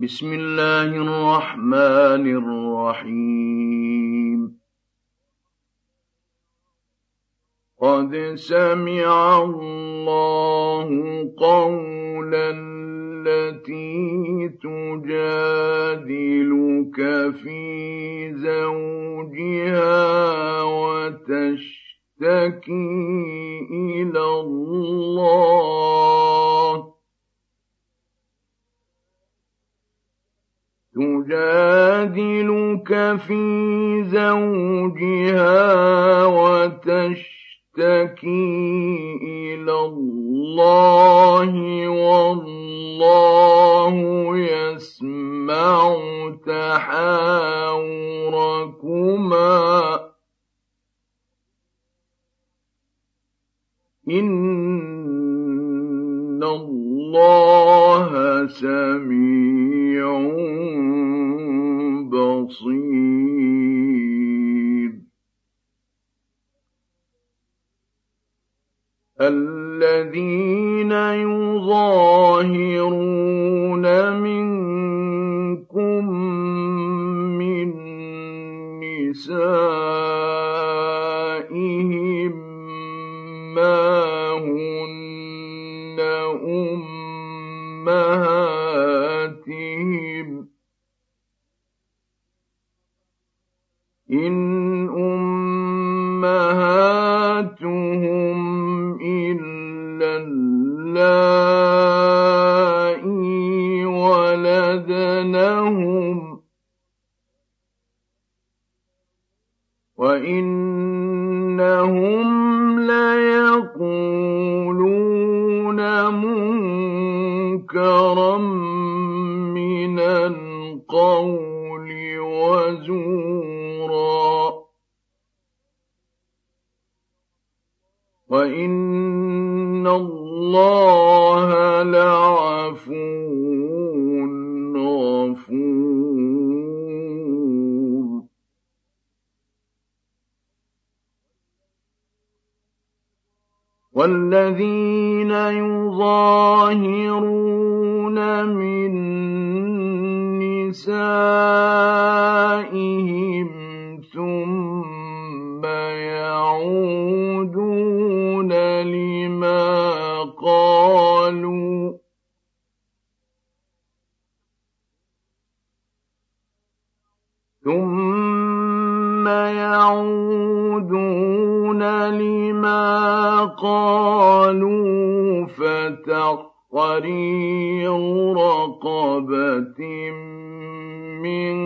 بسم الله الرحمن الرحيم. قد سمع الله قول التي تجادلك في زوجها وتشتكي إلى الله. تجادلك في زوجها وتشتكي إلى الله والله يسمع تحاوركما إلا اللائي والذين يظاهرون من نسائهم ثم يعودون لما قالوا ثم يعودون لما قالوا فتحرير رقبة من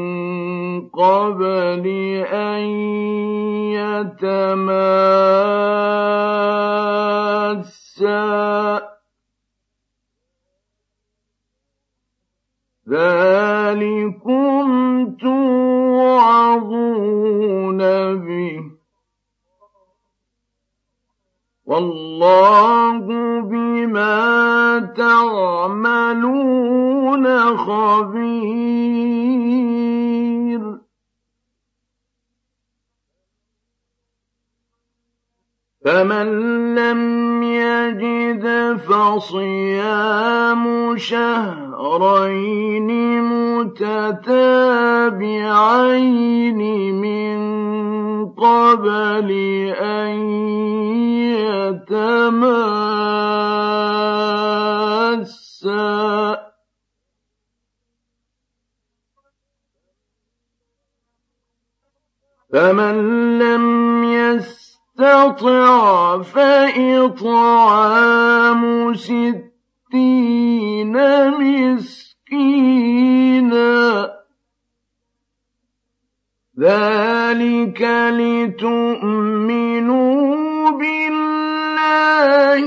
قبل أن يتماسا. ذلكم والله بما تعملون خبير. فمن لم يجد فصيام شهرين متتابعين من قبل أن يتماسا فمن لم يستطع فإطعام ستين مسكينا. ذلك لتؤمنوا بالله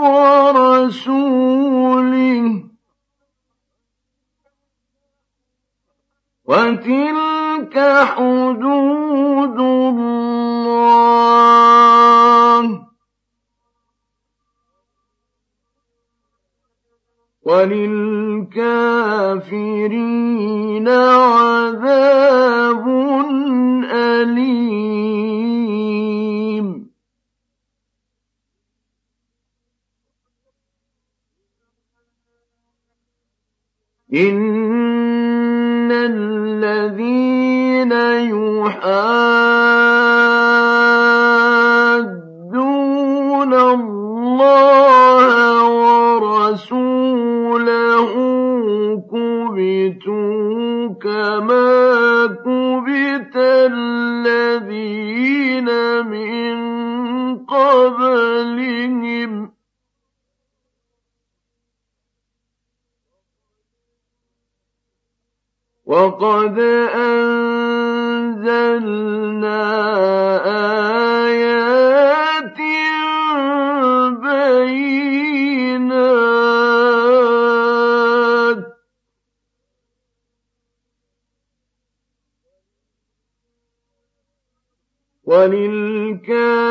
ورسوله. وتلك حدود وللكافرين عذاب أليم. إن الذين يحادون الله ورسوله كما كبت الذين من قبلهم. وقد أنزلنا آيات وللكافرين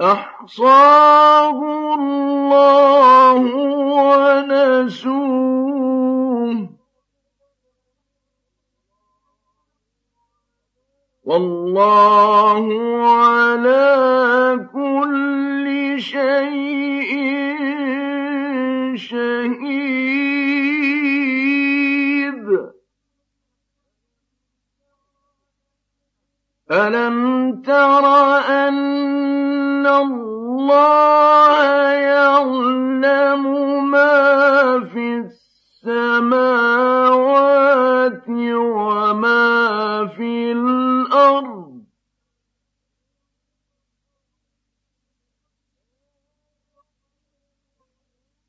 أحصاه الله ونسوه. والله على كل شيء شهيد. ألم تر أن الله يعلم ما في السماوات وما في الأرض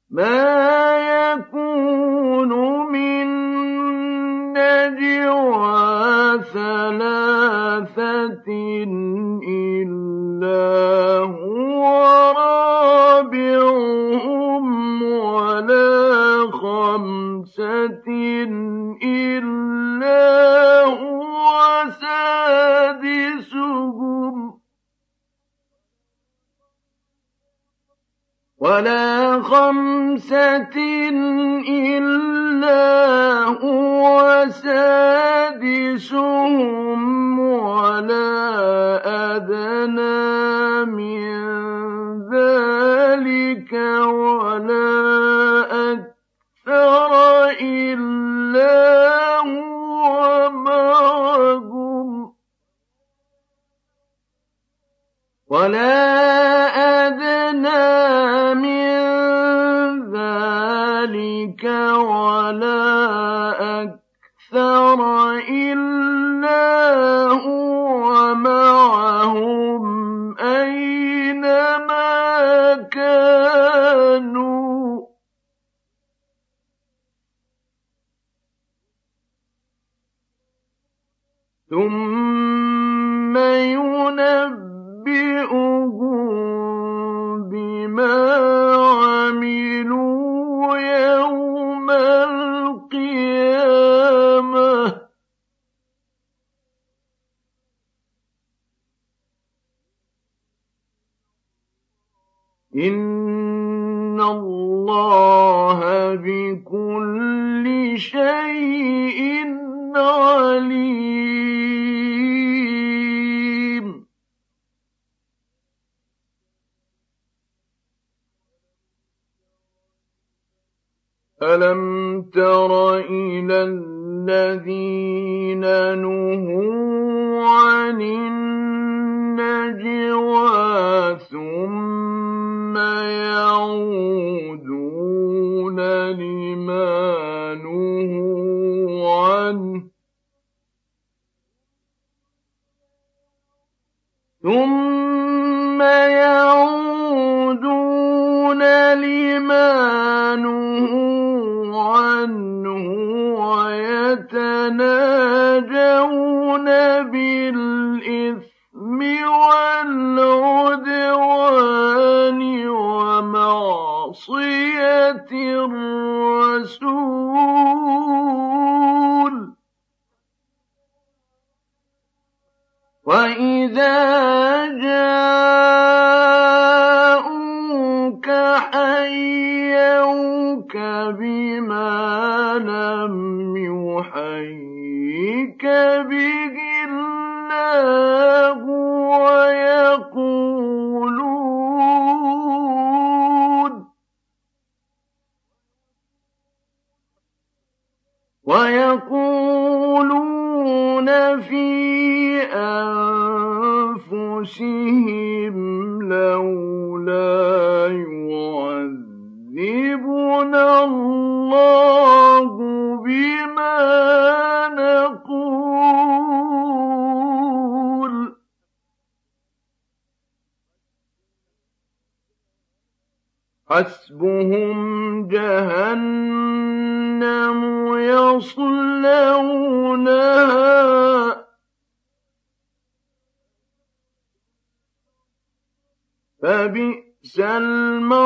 ما يكون من نجوى ثلاثة ولا خمسة إلا هو سادسهم ولا أدنى من ذلك ولا إن الله بكل شيء عليم ألم تر إلى الذين نهوا عن النجوى ثم يعودون لما نهوا عنه. ثم يعودون لما نهوا عنه ويتناجون بما لم يحيك به الله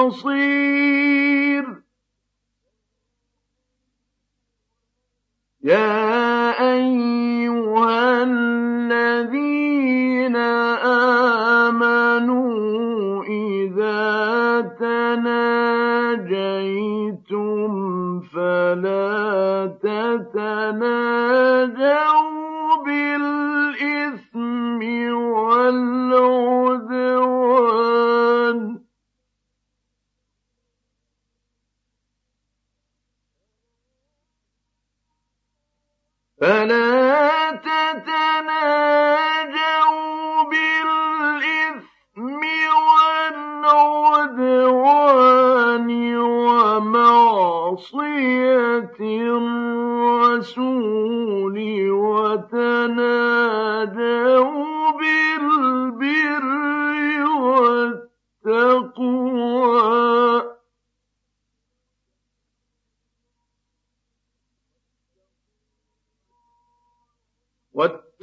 بصير. يا أيها الذين آمنوا إذا تناجيتم فلا تتناجوا بالإثم فلا تتناجوا بالإثم والعدوان ومعصية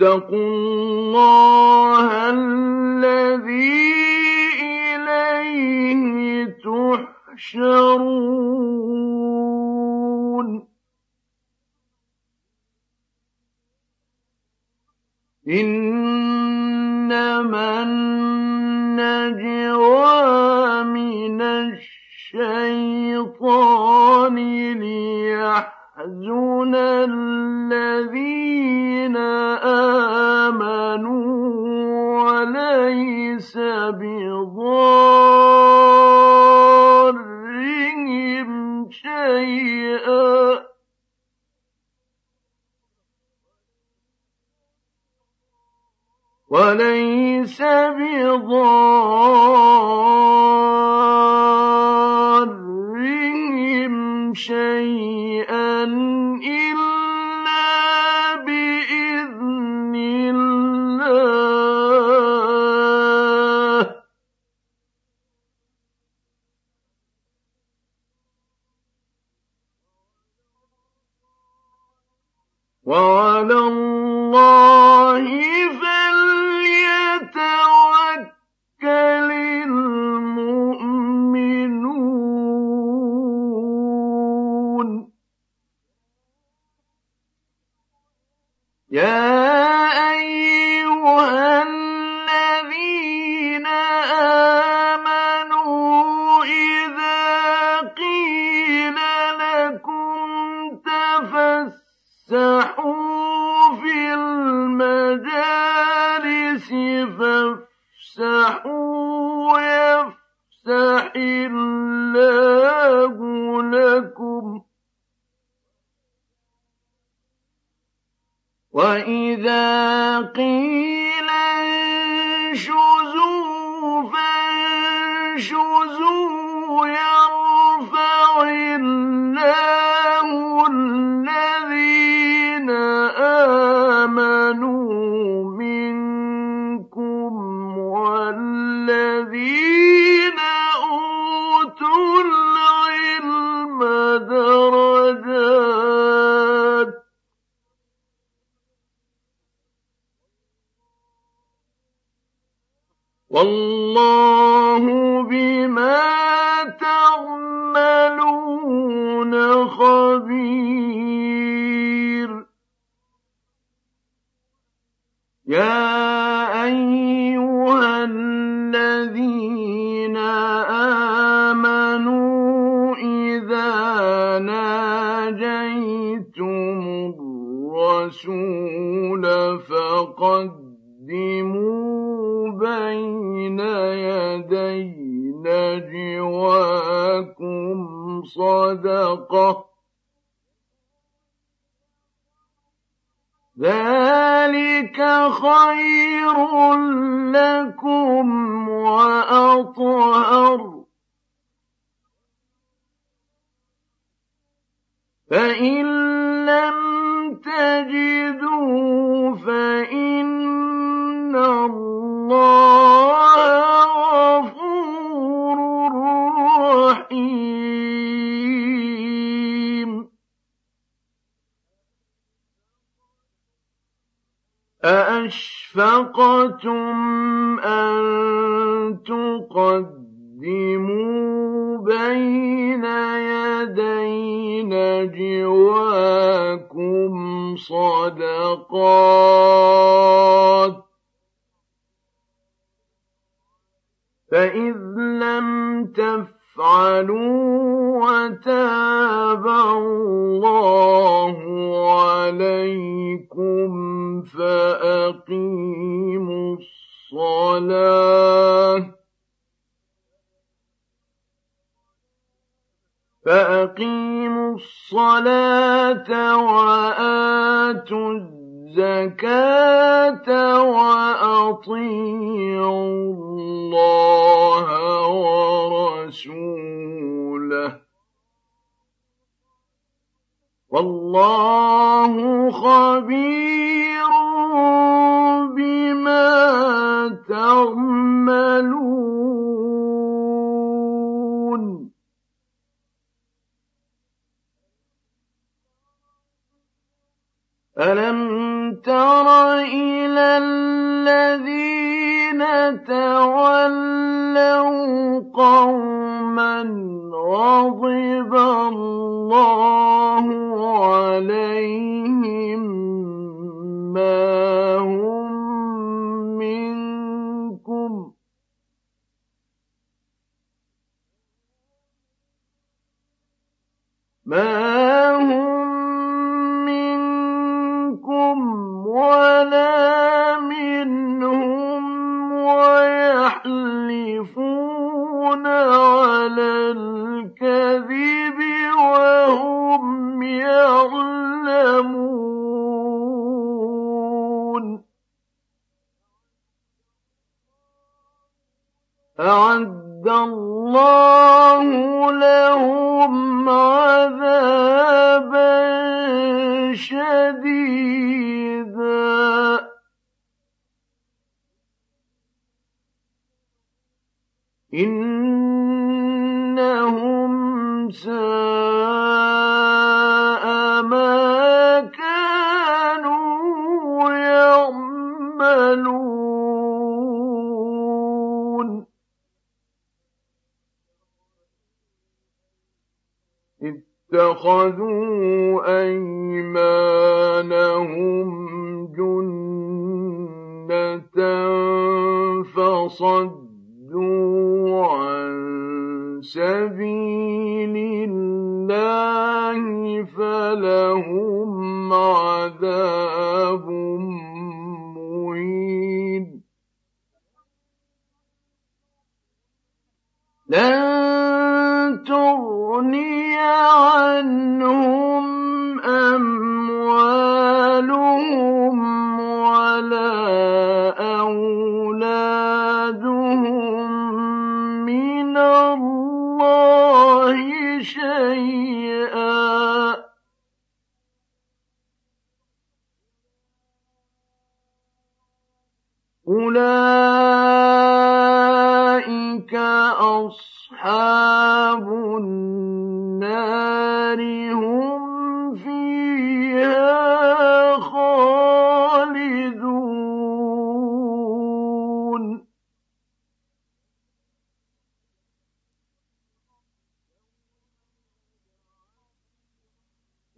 اتقوا عليه الجزو يرى تقدموا بين يدي نجواكم صدقة. ذلك خير لكم وأطهر. فإن لم تجدوا فإن الله غفور رحيم. أأشفقتم أن تقدموا بين يدي نجواكم صدقات فإذ لم تفعلوا وتاب الله عليكم فأقيموا الصلاة فأقيموا الصلاة وآتوا الزكاة وأطيعوا الله ورسوله. والله خبير بما تعملون. ألم تر إلى الذين تولوا قوما غضب الله عليهم ما هم إنهم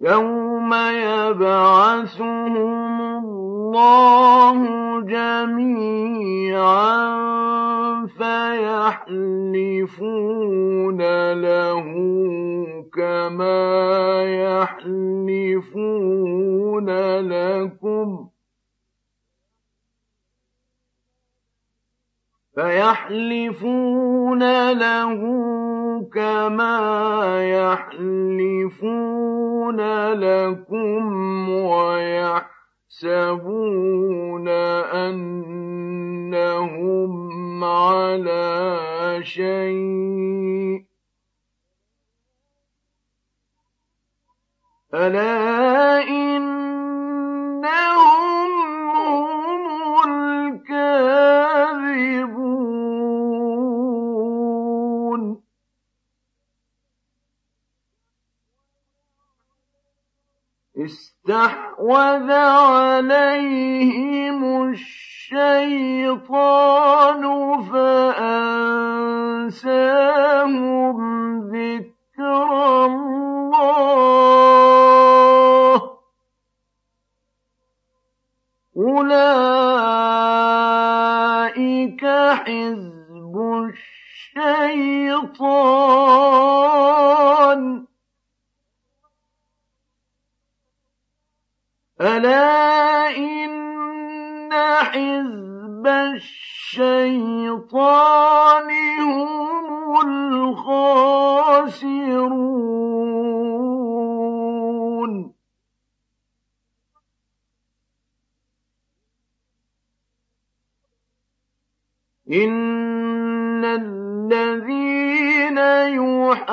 يوم يبعثهم الله جميعا فيحلفون له كما يحلفون لكم يحلفون له كما يحلفون لكم ويحسبون أنهم على شيء. ألا إنهم استحوذ عليهم الشيطان فأنساهم حزب الشيطان هم الخاسرون. إن الذين يحادون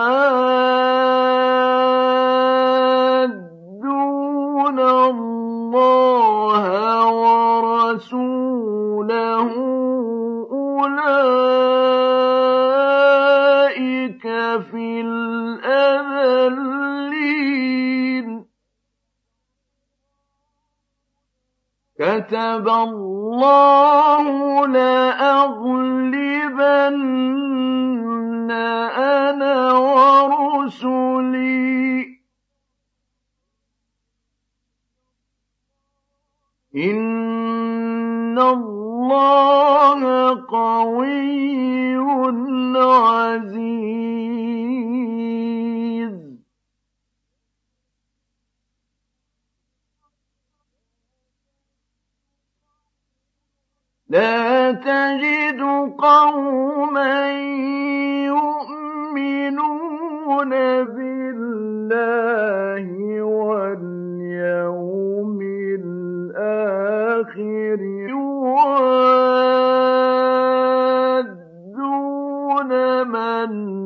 كتب الله لأغلبن أنا ورسلي. إن الله قوي عزيز. لا تجد قوما يؤمنون بالله واليوم الآخر يوادون من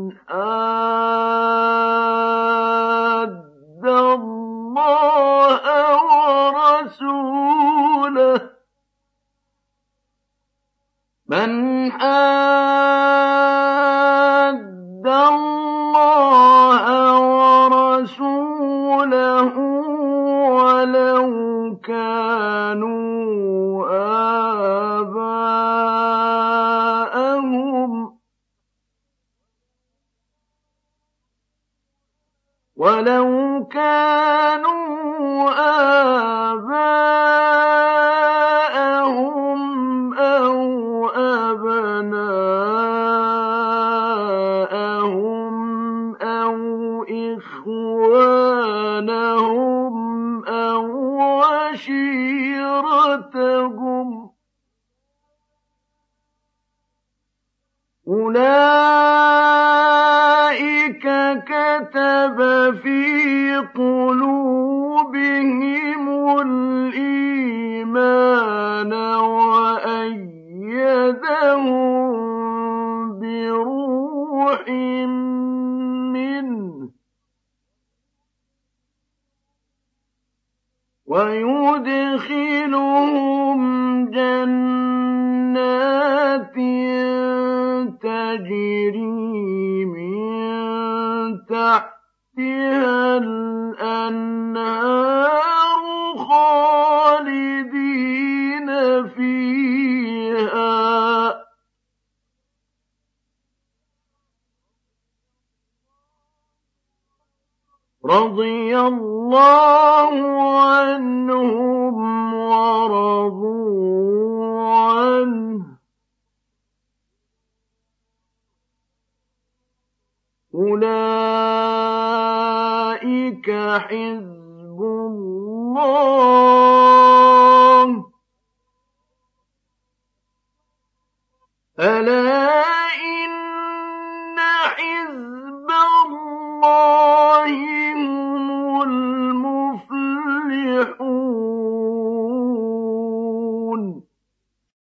أولئك رضي الله